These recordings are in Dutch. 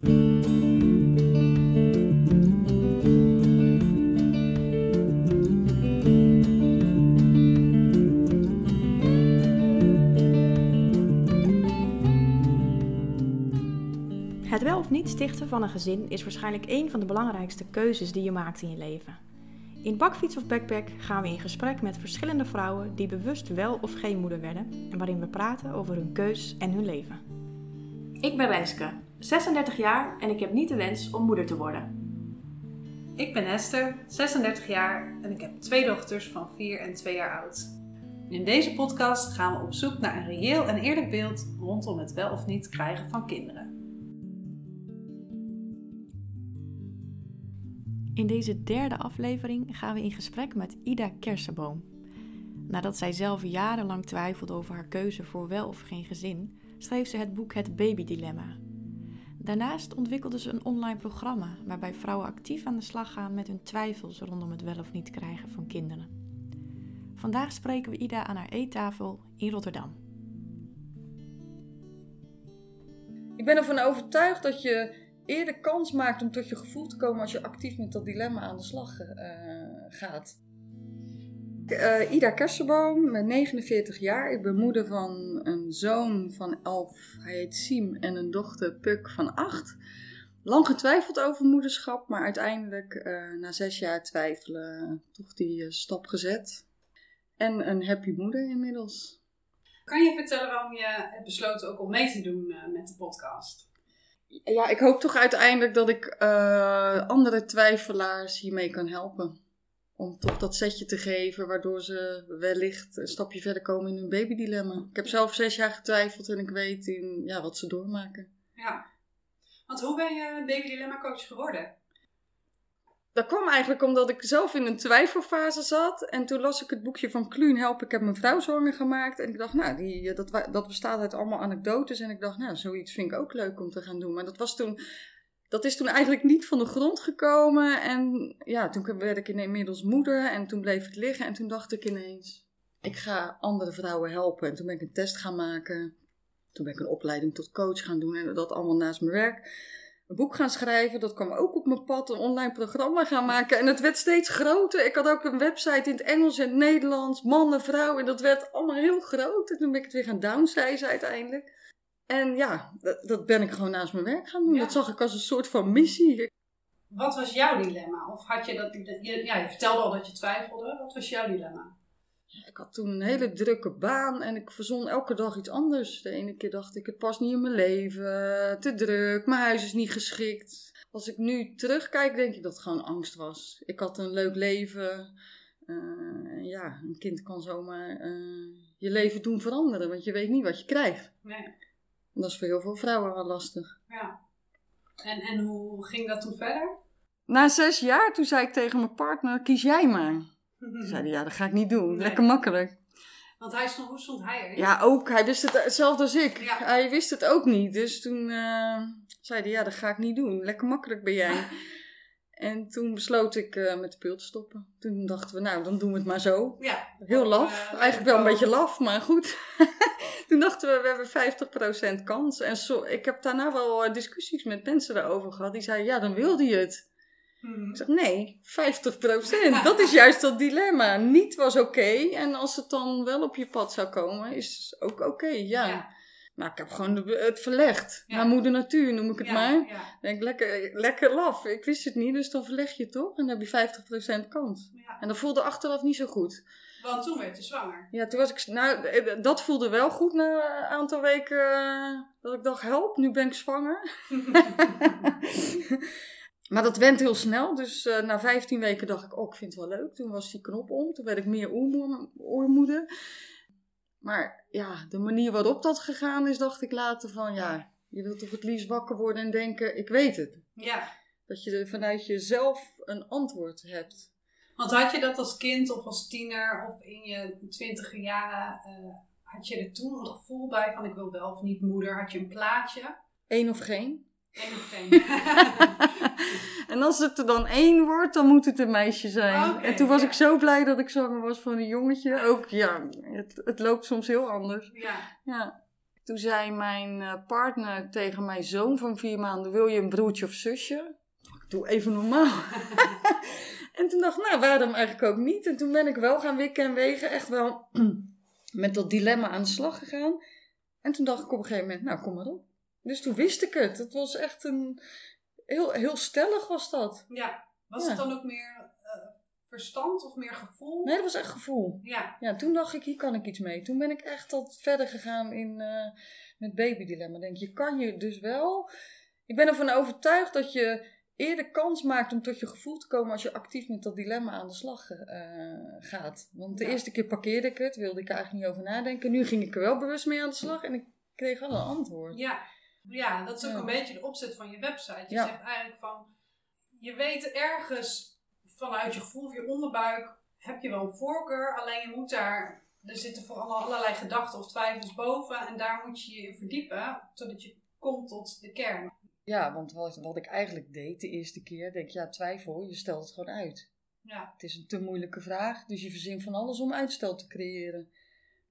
Het wel of niet stichten van een gezin is waarschijnlijk een van de belangrijkste keuzes die je maakt in je leven. In Bakfiets of Backpack gaan we in gesprek met verschillende vrouwen die bewust wel of geen moeder werden en waarin we praten over hun keus en hun leven. Ik ben Renske, 36 jaar en ik heb niet de wens om moeder te worden. Ik ben Esther, 36 jaar en ik heb twee dochters van 4 en 2 jaar oud. In deze podcast gaan we op zoek naar een reëel en eerlijk beeld rondom het wel of niet krijgen van kinderen. In deze derde aflevering gaan we in gesprek met Ida Kersenboom. Nadat zij zelf jarenlang twijfelde over haar keuze voor wel of geen gezin, schreef ze het boek Het Babydilemma. Daarnaast ontwikkelde ze een online programma waarbij vrouwen actief aan de slag gaan met hun twijfels rondom het wel of niet krijgen van kinderen. Vandaag spreken we Ida aan haar eettafel in Rotterdam. Ik ben ervan overtuigd dat je eerder kans maakt om tot je gevoel te komen als je actief met dat dilemma aan de slag uh, gaat. Uh, Ida Kersenboom, ben 49 jaar. Ik ben moeder van een zoon van 11, hij heet Siem, en een dochter Puk van 8. Lang getwijfeld over moederschap, maar uiteindelijk uh, na zes jaar twijfelen toch die stap gezet. En een happy moeder inmiddels. Kan je vertellen waarom je hebt besloten ook om mee te doen met de podcast? ja, ik hoop toch uiteindelijk dat ik andere twijfelaars hiermee kan helpen. Om toch dat setje te geven, waardoor ze wellicht een stapje verder komen in hun babydilemma. Ik heb zelf zes jaar getwijfeld en ik weet in, ja, wat ze doormaken. Ja. Want hoe ben je babydilemma coach geworden? Dat kwam eigenlijk omdat ik zelf in een twijfelfase zat. En toen las ik het boekje van Kluun Help, ik heb mijn vrouw zwanger gemaakt. En ik dacht, nou, die, dat, dat bestaat uit allemaal anekdotes. En ik dacht, nou, zoiets vind ik ook leuk om te gaan doen. Maar dat was toen, dat is toen eigenlijk niet van de grond gekomen. En ja, toen werd ik inmiddels moeder en toen bleef het liggen. En toen dacht ik ineens, ik ga andere vrouwen helpen. En toen ben ik een test gaan maken. Toen ben ik een opleiding tot coach gaan doen en dat allemaal naast mijn werk een boek gaan schrijven. Dat kwam ook op mijn pad. Een online programma gaan maken. En het werd steeds groter. Ik had ook een website in het Engels en het Nederlands. Mannen, vrouwen. En dat werd allemaal heel groot. En toen ben ik het weer gaan downsizen uiteindelijk. En ja, dat, dat ben ik gewoon naast mijn werk gaan doen. Dat zag ik als een soort van missie. Wat was jouw dilemma? Of had je dat... Je, ja, je vertelde al dat je twijfelde. Wat was jouw dilemma? Ik had toen een hele drukke baan en ik verzon elke dag iets anders. De ene keer dacht ik, het past niet in mijn leven, te druk, mijn huis is niet geschikt. Als ik nu terugkijk, denk ik dat het gewoon angst was. Ik had een leuk leven. Uh, ja, een kind kan zomaar uh, je leven doen veranderen, want je weet niet wat je krijgt. Nee. En dat is voor heel veel vrouwen wel lastig. Ja. En, en hoe ging dat toen verder? Na zes jaar, toen zei ik tegen mijn partner, kies jij maar. Toen zei hij, ja, dat ga ik niet doen. Lekker makkelijk. Want hij stond, hoe stond hij erin? Ja, ook. Hij wist het hetzelfde als ik. Hij wist het ook niet. Dus toen uh, zei hij, ja, dat ga ik niet doen. Lekker makkelijk ben jij. en toen besloot ik uh, met de pil te stoppen. Toen dachten we, nou, dan doen we het maar zo. Ja. Heel laf. Uh, Eigenlijk wel een beetje laf, maar goed. toen dachten we, we hebben 50% kans. En zo, ik heb daarna wel discussies met mensen erover gehad. Die zeiden, ja, dan wilde je het. Ik zeg, nee, 50%. Dat is juist dat dilemma. Niet was oké. en als het dan wel op je pad zou komen, is ook oké, ja. ja. Maar ik heb gewoon het verlegd. Ja. Naar moeder natuur noem ik het maar. Denk, lekker, lekker laf. Ik wist het niet, dus dan verleg je het toch. En dan heb je 50% kans. En dat voelde achteraf niet zo goed. Want toen werd je zwanger. Ja, toen was ik. Nou, dat voelde wel goed na een aantal weken. Dat ik dacht, help, nu ben ik zwanger. Maar dat went heel snel. Dus uh, na 15 weken dacht ik, oh, ik vind het wel leuk. Toen was die knop om. Toen werd ik meer oormoeder. Maar ja, de manier waarop dat gegaan is, dacht ik later van, ja, je wilt toch het liefst wakker worden en denken, ik weet het. Ja. Dat je vanuit jezelf een antwoord hebt. Want had je dat als kind of als tiener of in je twintige jaren, uh, had je er toen een gevoel bij van ik wil wel of niet moeder? Had je een plaatje? Eén of geen? Eén of geen. en als het er dan één wordt, dan moet het een meisje zijn. Okay, en toen was ja. ik zo blij dat ik zwanger was van een jongetje. Ook ja, het, het loopt soms heel anders. Ja. ja. Toen zei mijn eh, partner tegen mijn zoon van vier maanden: Wil je een broertje of zusje? Ik doe even normaal. en toen dacht ik, nou, waarom eigenlijk ook niet? En toen ben ik wel gaan wikken en wegen, echt wel met dat dilemma aan de slag gegaan. En toen dacht ik op een gegeven moment: Nou, kom maar op. Dus toen wist ik het. Het was echt een. Heel, heel stellig was dat. Ja. Was Ja. het dan ook meer eh, verstand of meer gevoel? Nee, dat was echt gevoel. Ja. Ja, toen dacht ik, hier kan ik iets mee. Toen ben ik echt wat verder gegaan in, eh, met babydilemma. Denk je, kan je dus wel... Ik ben ervan overtuigd dat je eerder kans maakt om tot je gevoel te komen als je actief met dat dilemma aan de slag eh, gaat. Want de Ja. eerste keer parkeerde ik het, wilde ik er eigenlijk niet over nadenken. Nu ging ik er wel bewust mee aan de slag en ik kreeg wel een antwoord. Ja. Ja, dat is ook Ja. een beetje de opzet van je website. Je Ja. zegt eigenlijk van, je weet ergens vanuit je gevoel of je onderbuik, heb je wel een voorkeur, alleen je moet daar, er zitten voor alle- allerlei gedachten of twijfels boven en daar moet je je in verdiepen, zodat je komt tot de kern. Ja, want wat, wat ik eigenlijk deed de eerste keer, denk ik, ja, twijfel, je stelt het gewoon uit. Ja, Het is een te moeilijke vraag, dus je verzint van alles om uitstel te creëren.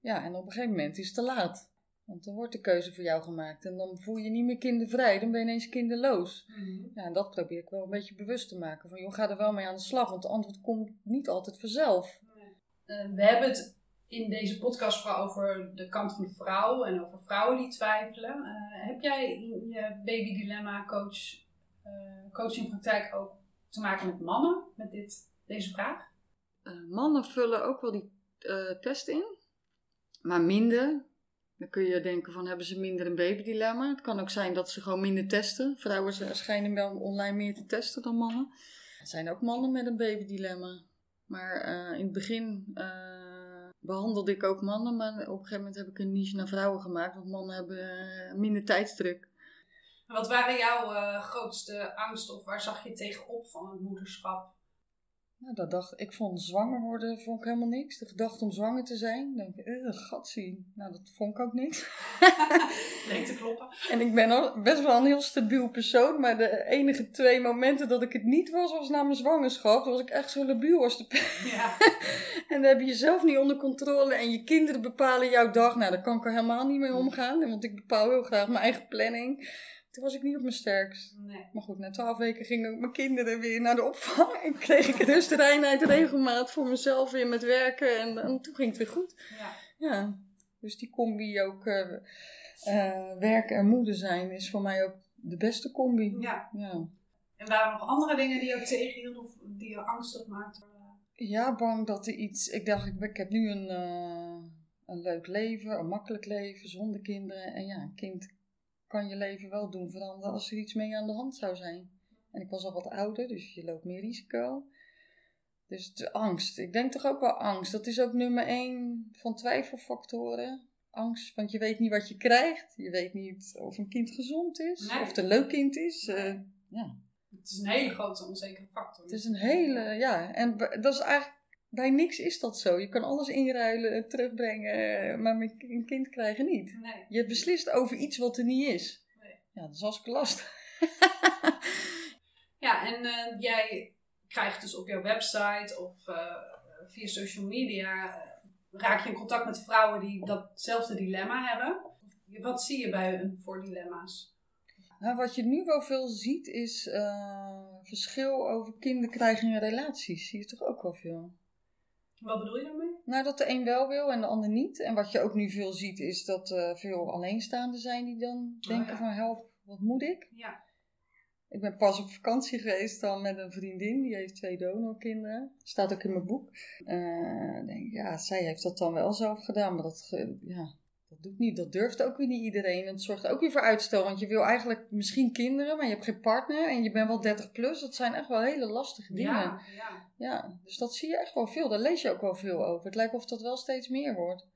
Ja, en op een gegeven moment is het te laat. Want dan wordt de keuze voor jou gemaakt en dan voel je je niet meer kindervrij, dan ben je ineens kinderloos. Ja, en dat probeer ik wel een beetje bewust te maken. Van, joh, ga er wel mee aan de slag, want het antwoord komt niet altijd vanzelf. Eh, we hebben het in deze podcast vooral over de kant van de vrouw en over vrouwen die twijfelen. Eh, heb jij in je baby dilemma coach, eh coachingpraktijk ook te maken met mannen met dit, deze vraag? Eh, mannen vullen ook wel die eh, test in, maar minder. Dan kun je denken van, hebben ze minder een babydilemma? Het kan ook zijn dat ze gewoon minder testen. Vrouwen schijnen wel online meer te testen dan mannen. Er zijn ook mannen met een babydilemma. Maar eh, in het begin eh, behandelde ik ook mannen, maar op een gegeven moment heb ik een niche naar vrouwen gemaakt, want mannen hebben eh, minder tijdsdruk. Wat waren jouw grootste angsten of waar zag je tegenop van het moederschap? Nou, dat dacht, ik vond zwanger worden vond ik helemaal niks. De gedachte om zwanger te zijn, denk ik, eh, gatsie. Nou, dat vond ik ook niks. Leek te kloppen. En ik ben al best wel een heel stabiel persoon, maar de enige twee momenten dat ik het niet was, was na mijn zwangerschap. Toen was ik echt zo labiel als de Ja. En dan heb je jezelf niet onder controle en je kinderen bepalen jouw dag. Nou, daar kan ik er helemaal niet mee omgaan, want ik bepaal heel graag mijn eigen planning. Toen was ik niet op mijn sterkst. Nee. Maar goed, na twaalf weken gingen ook mijn kinderen weer naar de opvang. En kreeg ik rust, reinheid, regelmaat voor mezelf weer met werken. En, en toen ging het weer goed. Ja. Ja, dus die combi ook eh, werken en moeder zijn is voor mij ook de beste combi. ja. Ja, En waren er nog andere dingen die je ook tegenhielden of die je angstig maakten? ja bang dat er iets... Ik dacht, ik, ik heb nu een, eh, een leuk leven, een makkelijk leven, zonder kinderen. En ja, een kind kan je leven wel doen veranderen als er iets mee aan de hand zou zijn. En ik was al wat ouder, dus je loopt meer risico. Dus de angst. Ik denk toch ook wel angst. Dat is ook nummer één van twijfelfactoren. Angst, want je weet niet wat je krijgt. Je weet niet of een kind gezond is. Nee. Of het een leuk kind is. Eh, ja. Het is een hele grote onzekere factor. Het is een hele, ja. En dat is eigenlijk, bij niks is dat zo. Je kan alles inruilen, terugbrengen, maar met een kind krijgen niet. Nee. Je beslist over iets wat er niet is. Nee. Ja, dat is hartstikke lastig. Ja, en eh, jij krijgt dus op jouw website of eh, via social media, eh, raak je in contact met vrouwen die datzelfde dilemma hebben. Wat zie je bij hun voor dilemma's? Nou, wat je nu wel veel ziet is verschil over kinderen krijgen in relaties. Zie je toch ook wel veel. Wat bedoel je daarmee? Nou, dat de een wel wil en de ander niet. En wat je ook nu veel ziet is dat er veel alleenstaanden zijn die dan denken ja. van help, wat moet ik? Ja. Ik ben pas op vakantie geweest dan met een vriendin, die heeft twee donorkinderen. Staat ook in mijn boek. Eh, denk, ja, zij heeft dat dan wel zelf gedaan, maar dat, ja, dat doet niet. Dat durft ook weer niet iedereen. En het zorgt ook weer voor uitstel, want je wil eigenlijk misschien kinderen, maar je hebt geen partner en je bent wel 30 plus. Dat zijn echt wel hele lastige dingen. Ja, ja. Ja, dus dat zie je echt wel veel. Daar lees je ook wel veel over. Het lijkt of dat wel steeds meer wordt.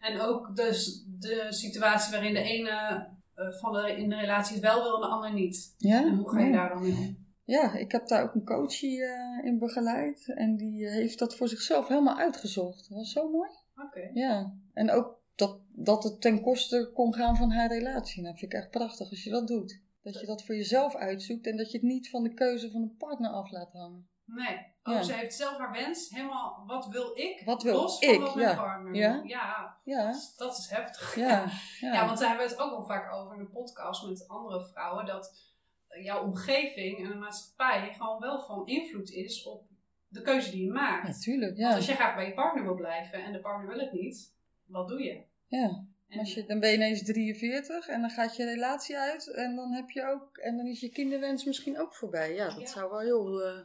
En ook dus de situatie waarin de ene eh, van de, in de relatie het wel wil en de ander niet. Ja, En hoe ga je ja. daar dan mee om? Ja, ik heb daar ook een coachie eh, in begeleid. En die heeft dat voor zichzelf helemaal uitgezocht. Dat was zo mooi. Oké. Ja, en ook dat, dat het ten koste kon gaan van haar relatie. Nou, vind ik echt prachtig als je dat doet. Dat je dat voor jezelf uitzoekt en dat je het niet van de keuze van een partner af laat hangen. Nee. Oh, Ja. ze heeft zelf haar wens helemaal, wat wil ik? Wat wil los ik, van wat mijn ja. partner Ja. Ja, Ja, dat is- dat heftig. ja, ja. Want daar hebben we het ook al vaak over in de podcast met andere vrouwen. Dat jouw omgeving en de maatschappij gewoon wel van invloed is op de keuze die je maakt. Natuurlijk, Want ja. als je graag bij je partner wil blijven en de partner wil het niet, wat doe je? ja. En- Als je, dan ben je ineens 43 en dan gaat je relatie uit en dan heb je ook, en dan is je kinderwens misschien ook voorbij. Ja, dat Ja. zou wel heel eh,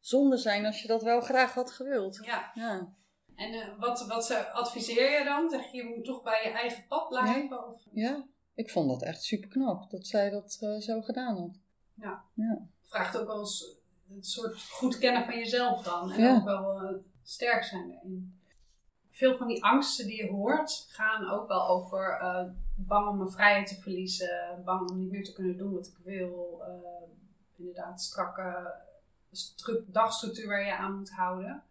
zonde zijn als je dat wel graag had gewild. Ja, Ja, en eh, wat, wat adviseer je dan? Zeg je, je moet toch bij je eigen pad blijven? Of? ja. Ik vond dat echt super knap dat zij dat eh, zo gedaan had. Vraagt ook wel eens een soort goed kennen van jezelf dan. En Ja. ook wel sterk zijn daarin. Veel van die angsten die je hoort, gaan ook wel over eh, bang om mijn vrijheid te verliezen, bang om niet meer te kunnen doen wat ik wil. eh, inderdaad, strakke stru- dagstructuur waar je aan moet houden.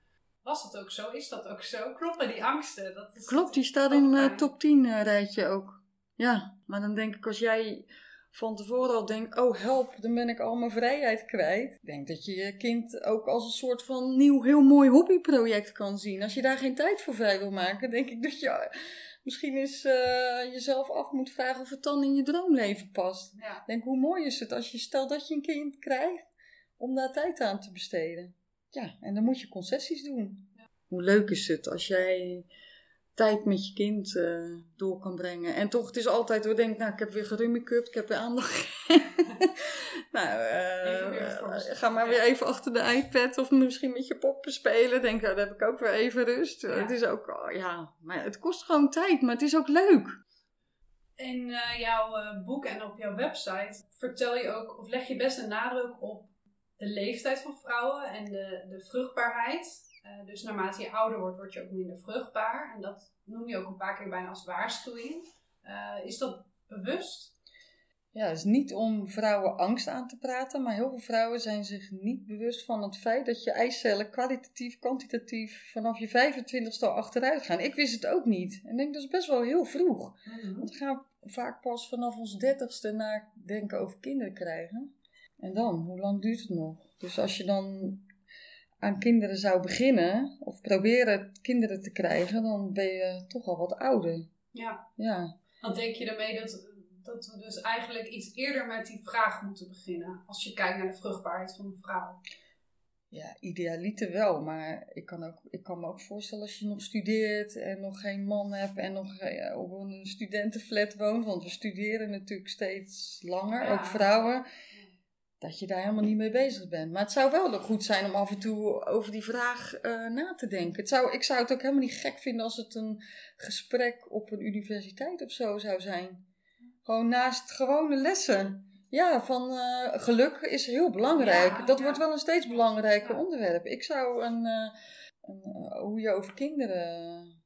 Was dat ook zo? Is dat ook zo? Kloppen die angsten? Dat is Klopt, die staat in fijn. top 10 eh, rijtje ook. Ja, maar dan denk ik als jij van tevoren al denkt, oh help, dan ben ik al mijn vrijheid kwijt. Ik denk dat je je kind ook als een soort van nieuw, heel mooi hobbyproject kan zien. Als je daar geen tijd voor vrij wil maken, denk ik dat je misschien eens eh, jezelf af moet vragen of het dan in je droomleven past. Ja. Denk, hoe mooi is het als je stelt dat je een kind krijgt, om daar tijd aan te besteden. Ja, en dan moet je concessies doen. Hoe leuk is het als jij tijd met je kind eh, door kan brengen. En toch, het is altijd, we denken, nou, ik heb weer gerummikupt, ik heb weer aandacht. nou, eh, mezelf. ga maar weer even achter de iPad of misschien met je poppen spelen. Denk, nou, dan heb ik ook weer even rust. Ja. Het is ook, oh, ja, maar het kost gewoon tijd, maar het is ook leuk. In eh, jouw eh, boek en op jouw website vertel je ook, of leg je best een nadruk op de leeftijd van vrouwen en de, de vruchtbaarheid. Eh, dus naarmate je ouder wordt, word je ook minder vruchtbaar. En dat noem je ook een paar keer bijna als waarschuwing. Eh, is dat bewust? Ja, het is niet om vrouwen angst aan te praten, maar heel veel vrouwen zijn zich niet bewust van het feit dat je eicellen kwalitatief, kwantitatief vanaf je 25ste al achteruit gaan. Ik wist het ook niet. En ik denk dat is best wel heel vroeg. Want we gaan vaak pas vanaf ons dertigste naar denken over kinderen krijgen. En dan, hoe lang duurt het nog? Dus als je dan aan kinderen zou beginnen, of proberen kinderen te krijgen, dan ben je toch al wat ouder. Ja. Ja, Dan denk je daarmee dat, dat we dus eigenlijk iets eerder met die vraag moeten beginnen. Als je kijkt naar de vruchtbaarheid van een vrouw. ja idealiter wel, maar ik kan, ook, ik kan me ook voorstellen als je nog studeert en nog geen man hebt en nog eh, op een studentenflat woont, want we studeren natuurlijk steeds langer, Ja. ook vrouwen. Dat je daar helemaal niet mee bezig bent. Maar het zou wel goed zijn om af en toe over die vraag eh, na te denken. Het zou, ik zou het ook helemaal niet gek vinden als het een gesprek op een universiteit of zo zou zijn. Gewoon naast gewone lessen. Ja, van eh, geluk is heel belangrijk. Ja, dat ja. wordt wel een steeds belangrijker Ja. onderwerp. Ik zou een, eh, een, hoe je over kinderen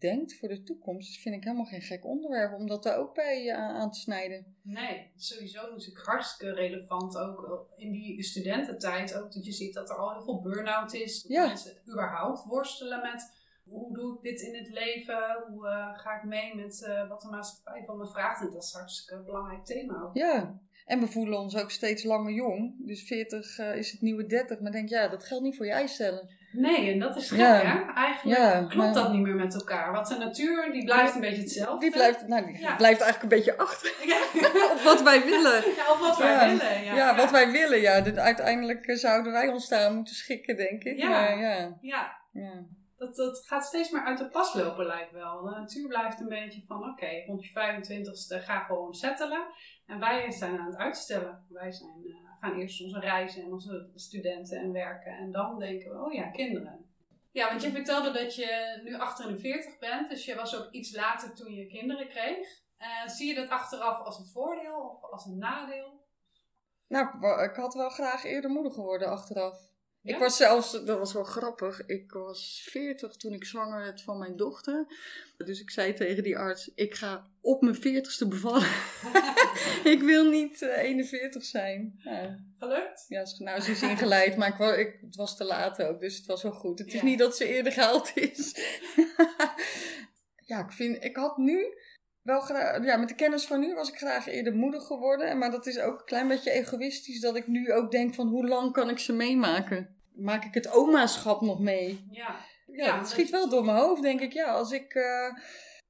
denkt voor de toekomst, dat vind ik helemaal geen gek onderwerp om dat daar ook bij eh, aan te snijden. Nee, sowieso natuurlijk hartstikke relevant. Ook in die studententijd. Ook dat je ziet dat er al heel veel burn-out is. Dat Ja. mensen überhaupt worstelen met hoe doe ik dit in het leven? Hoe eh, ga ik mee met eh, wat de maatschappij van me vraagt? En dat is hartstikke een belangrijk thema ook. Ja, en we voelen ons ook steeds langer jong. Dus 40 eh, is het nieuwe 30. Maar denk, ja, dat geldt niet voor je eicellen. Nee, en dat is gek Ja. hè? Eigenlijk Ja, klopt maar- dat niet meer met elkaar. Want de natuur die blijft een beetje hetzelfde. Die blijft, nou, die Ja. blijft eigenlijk een beetje achter op wat wij willen. Ja, of wat wij willen. Ja, wat wij willen, ja. Dit- uiteindelijk eh, zouden wij ons daar moeten schikken, denk ik. Ja. Maar ja, Ja, ja. dat, dat gaat steeds meer uit de pas lopen, lijkt wel. De natuur blijft een beetje van, oké, rond je 25ste ga gewoon settelen. En wij zijn aan het uitstellen. Wij zijn, eh, gaan eerst onze reizen en onze studenten en werken. En dan denken we, oh ja, kinderen. Ja, want je vertelde dat je nu 48 bent. Dus je was ook iets later toen je kinderen kreeg. Eh, zie je dat achteraf als een voordeel of als een nadeel? Nou, ik had wel graag eerder moeder geworden achteraf. Ja? Ik was zelfs, dat was wel grappig, ik was 40 toen ik zwanger werd van mijn dochter. Dus ik zei tegen die arts, ik ga op mijn 40ste bevallen. ik wil niet eh, 41 zijn. Ja, Gelukt? ja ze- nou, ze is ingeleid, maar ik, ik, het was te laat ook, dus het was wel goed. Het is niet dat ze eerder gehaald is. ja, ik vind, ik had nu wel graag, ja, met de kennis van nu was ik graag eerder moeder geworden. Maar dat is ook een klein beetje egoïstisch dat ik nu ook denk van hoe lang kan ik ze meemaken. maak ik het omaschap nog mee. Ja. Ja, Ja, dat schiet wel door mijn hoofd, denk ik. Ja, als ik... eh,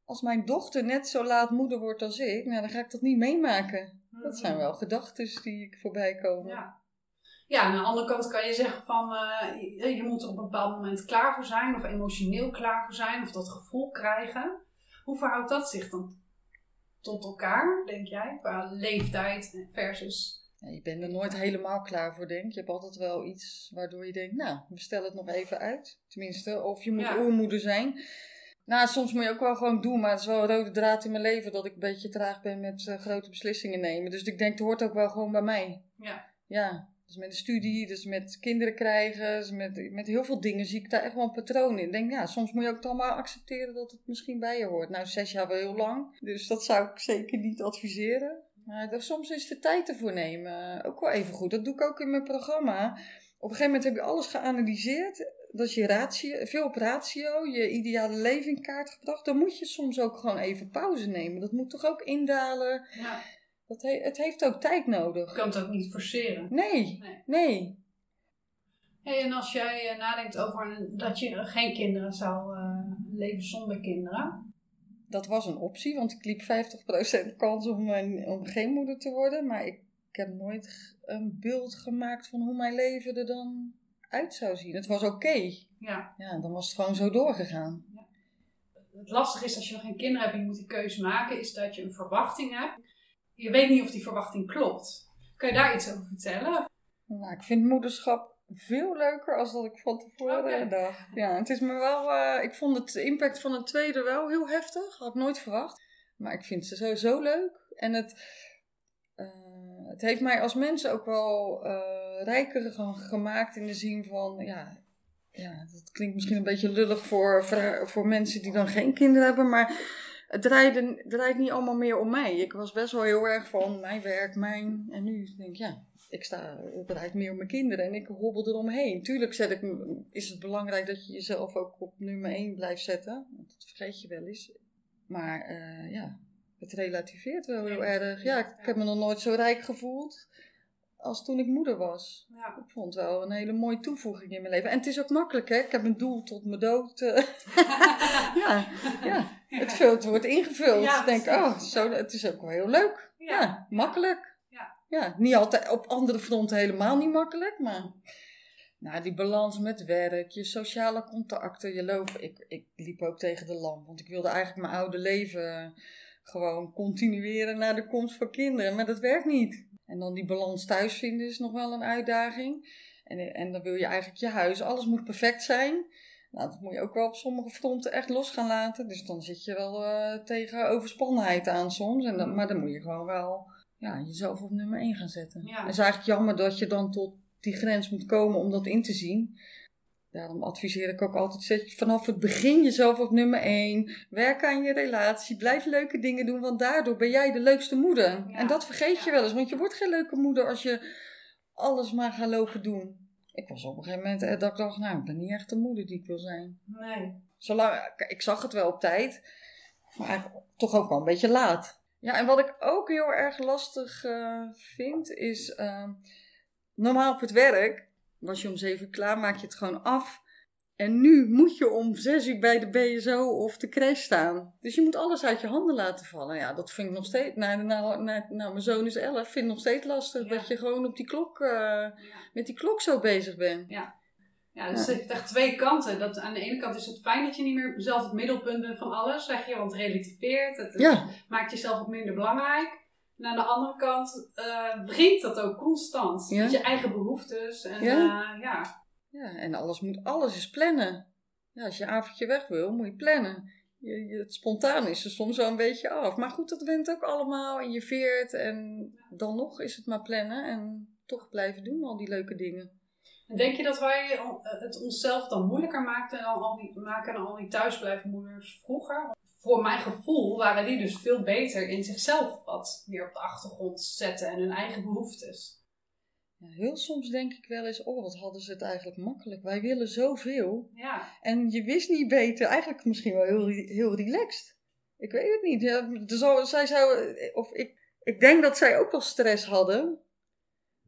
als mijn dochter net zo laat moeder wordt als ik, nou, dan ga ik dat niet meemaken. Dat zijn wel gedachten die ik voorbij komen. Ja. Ja, aan de andere kant kan je zeggen van eh, je, moet er op een bepaald moment klaar voor zijn, of emotioneel klaar voor zijn, of dat gevoel krijgen. Hoe verhoudt dat zich dan tot elkaar, denk jij, qua leeftijd versus. Ja, je bent er nooit helemaal klaar voor, denk ik. Je hebt altijd wel iets waardoor je denkt, nou, we stellen het nog even uit. Tenminste, of je moet Ja. oermoeder zijn. Nou, soms moet je ook wel gewoon doen, maar het is wel een rode draad in mijn leven dat ik een beetje traag ben met eh, grote beslissingen nemen. Dus ik denk, het hoort ook wel gewoon bij mij. Ja. Ja, dus met de studie, dus met kinderen krijgen, dus met, met heel veel dingen zie ik daar echt wel een patroon in. Ik denk, ja, soms moet je ook het allemaal accepteren dat het misschien bij je hoort. Nou, zes jaar wel heel lang, dus dat zou ik zeker niet adviseren. Maar soms is de tijd ervoor nemen ook wel even goed. Dat doe ik ook in mijn programma. Op een gegeven moment heb je alles geanalyseerd. Dat is je ratio, veel op ratio, je ideale leven in kaart gebracht. Dan moet je soms ook gewoon even pauze nemen. Dat moet toch ook indalen. ja. Dat he- het heeft ook tijd Je nodig. kan het ook niet forceren. Nee, Nee. nee. Hey, en als jij eh, nadenkt over dat je geen kinderen zou eh, leven zonder kinderen. Dat was een optie, want ik liep 50% kans om, om geen moeder te worden. Maar ik, ik heb nooit een beeld gemaakt van hoe mijn leven er dan uit zou zien. Het was oké. Ja. Ja, dan was het gewoon zo doorgegaan. Het lastige is als je nog geen kinderen hebt en je moet die keuze maken, is dat je een verwachting hebt. Je weet niet of die verwachting klopt. Kan je daar iets over vertellen? Nou, ik vind moederschap veel leuker als dat ik van tevoren Oké. dacht. Ja, het is me wel... eh, ik vond het impact van het tweede wel heel heftig. Had ik nooit verwacht. Maar ik vind ze sowieso leuk. En het... eh, het heeft mij als mens ook wel eh, rijker ge- gemaakt in de zin van... Ja, ja, dat klinkt misschien een beetje lullig voor, voor, voor mensen die dan geen kinderen hebben. Maar het draaide, draait niet allemaal meer om mij. Ik was best wel heel erg van mijn werk, mijn... En nu denk ik, ja, ik sta, het draait meer om mijn kinderen en ik hobbel eromheen. Tuurlijk zet ik, is het belangrijk dat je jezelf ook op nummer 1 blijft zetten. Want dat vergeet je wel eens. Maar eh, ja, het relativeert wel heel erg. Ja, ik heb me nog nooit zo rijk gevoeld als toen ik moeder was. Ja. Ik vond het wel een hele mooie toevoeging in mijn leven. En het is ook makkelijk, hè? Ik heb een doel tot mijn dood. eh. ja, ja, het, vult, wordt ingevuld. Ja, ik denk, oh, zo, het is ook wel heel leuk. Ja. Makkelijk. Ja. ja, niet altijd op andere fronten helemaal niet makkelijk, maar nou, die balans met werk, je sociale contacten, je lopen. Ik, ik liep ook tegen de lamp, want ik wilde eigenlijk mijn oude leven gewoon continueren naar de komst van kinderen, maar dat werkt niet. En dan die balans thuis vinden is nog wel een uitdaging. En, en dan wil je eigenlijk je huis, alles moet perfect zijn. Nou, dat moet je ook wel op sommige fronten echt los gaan laten. Dus dan zit je wel eh, tegen overspannenheid aan soms. En dan, maar dan moet je gewoon wel ja, jezelf op nummer 1 gaan zetten. Ja. Het is eigenlijk jammer dat je dan tot die grens moet komen om dat in te zien. Daarom adviseer ik ook altijd, zet je vanaf het begin jezelf op nummer 1. Werk aan je relatie, blijf leuke dingen doen, want daardoor ben jij de leukste moeder. Ja. En dat vergeet je wel eens, want je wordt geen leuke moeder als je alles maar gaat lopen doen. Ik was op een gegeven moment eh, dat ik dacht, nou, ik ben niet echt de moeder die ik wil zijn. Nee. Zolang, ik zag het wel op tijd, maar toch ook wel een beetje laat. Ja, en wat ik ook heel erg lastig eh, vind, is eh, normaal op het werk, was je om zeven uur klaar, maak je het gewoon af. En nu moet je om zes uur bij de BSO of de crash staan. Dus je moet alles uit je handen laten vallen. Ja, dat vind ik nog steeds. Nou, nou, nou, nou mijn zoon is elf, vind ik nog steeds lastig. Ja. Dat je gewoon op die klok, eh, Ja. met die klok zo bezig bent. Ja, dus het heeft echt twee kanten. Dat, aan de ene kant is het fijn dat je niet meer zelf het middelpunt bent van alles, zeg je, want het relativeert. Het, Ja, maakt jezelf ook minder belangrijk. En aan de andere kant eh wringt dat ook constant. Ja. Met je eigen behoeftes. En Ja. ja. ja. Ja, en alles moet, alles is plannen. Ja, als je een avondje weg wil, moet je plannen. Je, je, het spontaan is er soms wel een beetje af. Maar goed, dat went ook allemaal en je veert. En dan nog is het maar plannen en toch blijven doen al die leuke dingen. En denk je dat wij on- het onszelf dan moeilijker maakten dan al die, maken dan al die thuisblijfmoeders vroeger? Voor mijn gevoel waren die dus veel beter in zichzelf wat meer op de achtergrond zetten en hun eigen behoeftes. Ja, heel soms denk ik wel eens, oh wat hadden ze het eigenlijk makkelijk. Wij willen zoveel. Ja, En je wist niet beter. Eigenlijk misschien wel heel, heel relaxed. Ik weet het niet. Ja, zij zou, of ik, ik denk dat zij ook wel stress hadden.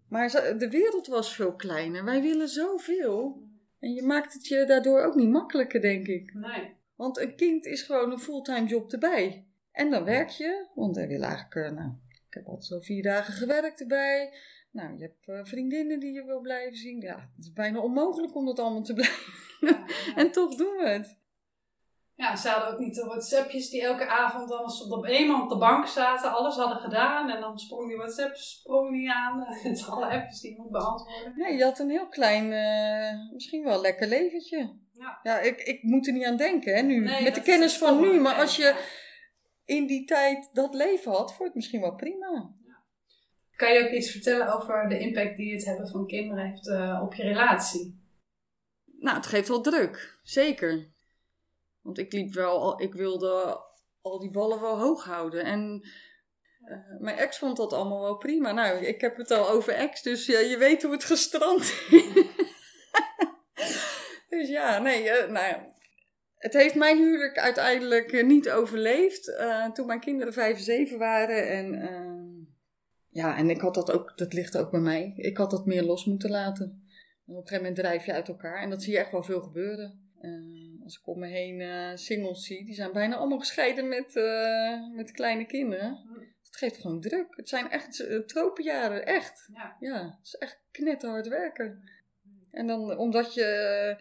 Maar de wereld was veel kleiner. Wij willen zoveel. En je maakt het je daardoor ook niet makkelijker, denk ik. Nee. Want een kind is gewoon een fulltime job erbij. En dan werk je, want hij wil eigenlijk, eh, nou, ik heb altijd zo vier dagen gewerkt erbij. Nou, je hebt eh, vriendinnen die je wil blijven zien. Ja, het is bijna onmogelijk om dat allemaal te blijven. Ja, ja. En toch doen we het. Ja, ze hadden ook niet de WhatsAppjes die elke avond dan als op eenmaal op de bank zaten, alles hadden gedaan. En dan sprong die WhatsApp sprong niet aan. Met alle appjes die je moet beantwoorden. Nee, je had een heel klein, eh, misschien wel lekker leventje. Ja. ik, ik moet er niet aan denken, hè, nu. Nee, Met de kennis van nu. Maar Nee, als je in die tijd dat leven had, vond je het misschien wel prima. Kan je ook iets vertellen over de impact die het hebben van kinderen heeft eh, op je relatie? Nou, het geeft wel druk. Zeker. Want ik liep wel, al- ik wilde al die ballen wel hoog houden. En eh, mijn ex vond dat allemaal wel prima. Nou, ik heb het al over ex, dus ja, je weet hoe het gestrand is. Ja, nee, eh, nou ja. Het heeft mijn huwelijk uiteindelijk eh, niet overleefd. eh, toen mijn kinderen vijf en zeven waren. En ja, en ik had dat ook, dat ligt ook bij mij. Ik had dat meer los moeten laten. En op een gegeven moment drijf je uit elkaar. En dat zie je echt wel veel gebeuren. Als ik om me heen singles zie, die zijn bijna allemaal gescheiden met, met kleine kinderen. Het geeft gewoon druk. Het zijn echt tropenjaren, echt. Ja. Ja, het is echt knetterhard werken. En dan omdat je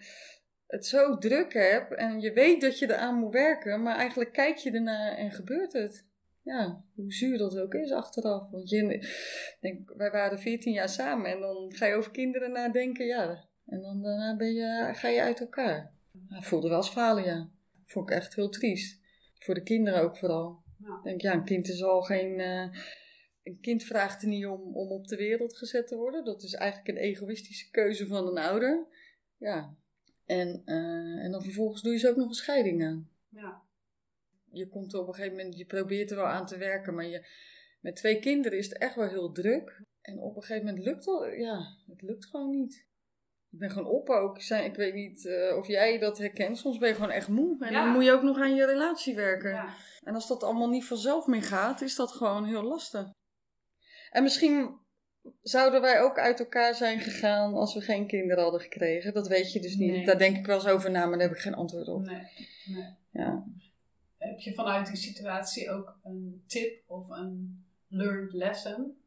het zo druk hebt en je weet dat je eraan moet werken, maar eigenlijk kijk je ernaar en gebeurt het. Ja, hoe zuur dat ook is achteraf. Want je, denk, wij waren 14 jaar samen en dan ga je over kinderen nadenken, ja. En dan daarna ben je, ga je uit elkaar. Ja, voelde wel als falen, ja. Vond ik echt heel triest. Voor de kinderen ook vooral. Ja. Ik denk, ja, een kind is al geen. eh, een kind vraagt er niet om, om op de wereld gezet te worden. Dat is eigenlijk een egoïstische keuze van een ouder. Ja. En, eh, en dan vervolgens doe je ze ook nog een scheiding aan. Ja. Je komt er op een gegeven moment, je probeert er wel aan te werken, maar je, met twee kinderen is het echt wel heel druk. En op een gegeven moment lukt het, ja, het lukt gewoon niet. Ik ben gewoon op ook. Ik weet niet eh, of jij dat herkent. Soms ben je gewoon echt moe. En Ja. dan moet je ook nog aan je relatie werken. Ja. En als dat allemaal niet vanzelf meer gaat, is dat gewoon heel lastig. En misschien zouden wij ook uit elkaar zijn gegaan als we geen kinderen hadden gekregen. Dat weet je dus niet. Nee. Daar denk ik wel eens over na, maar daar heb ik geen antwoord op. Nee. nee. Ja. Heb je vanuit die situatie ook een tip of een learned lesson?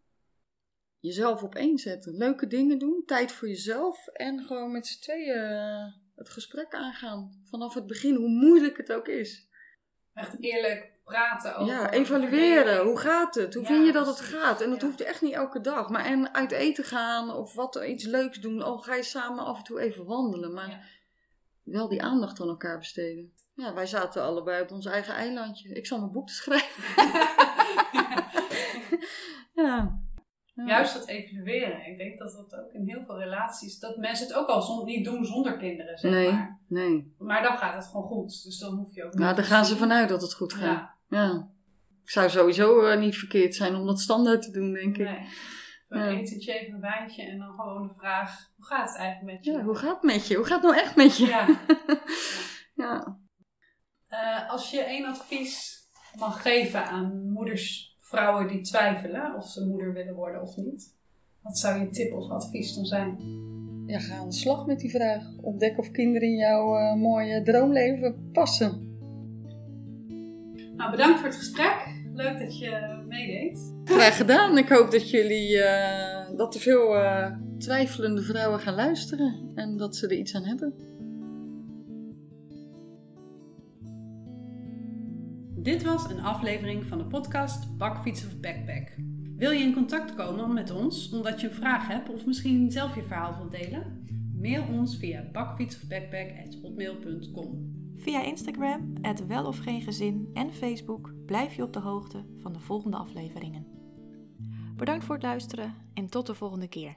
Jezelf op één zetten. Leuke dingen doen. Tijd voor jezelf. En gewoon met z'n tweeën eh, het gesprek aangaan. Vanaf het begin, hoe moeilijk het ook is. Echt eerlijk praten over. Ja, evalueren. Hoe gaat het? Hoe Ja, vind je dat het gaat? En dat Ja. hoeft echt niet elke dag. Maar en uit eten gaan of wat iets leuks doen. Oh, ga je samen af en toe even wandelen. Maar Ja. wel die aandacht aan elkaar besteden. Ja, wij zaten allebei op ons eigen eilandje. Ik zal mijn boek te schrijven. ja. Ja. Juist dat evalueren. Ik denk dat dat ook in heel veel relaties, dat mensen het ook al zon- niet doen zonder kinderen, zeg Nee, maar. nee. Maar dan gaat het gewoon goed. Dus dan hoef je ook Nou, niet daar te gaan ze vanuit dat het goed gaat. Ja, Ja. Ik zou sowieso eh, niet verkeerd zijn om dat standaard te doen, denk ik. nee. Een etentje, even een wijntje en dan gewoon de vraag, hoe gaat het eigenlijk met je? Ja, hoe gaat het met je? Hoe gaat het nou echt met je? Ja. ja. Eh, als je één advies mag geven aan moeders, vrouwen die twijfelen of ze moeder willen worden of niet, wat zou je tip of advies dan zijn? Ja, ga aan de slag met die vraag. Ontdek of kinderen in jouw eh, mooie droomleven passen. Nou, bedankt voor het gesprek. Leuk dat je meedeed. Graag gedaan. Ik hoop dat jullie, eh, dat er veel eh, twijfelende vrouwen gaan luisteren en dat ze er iets aan hebben. Dit was een aflevering van de podcast Bakfiets of Backpack. Wil je in contact komen met ons omdat je een vraag hebt of misschien zelf je verhaal wilt delen? Mail ons via bakfietsofbackpack.hotmail.com. Via Instagram, het wel of geen gezin en Facebook blijf je op de hoogte van de volgende afleveringen. Bedankt voor het luisteren en tot de volgende keer.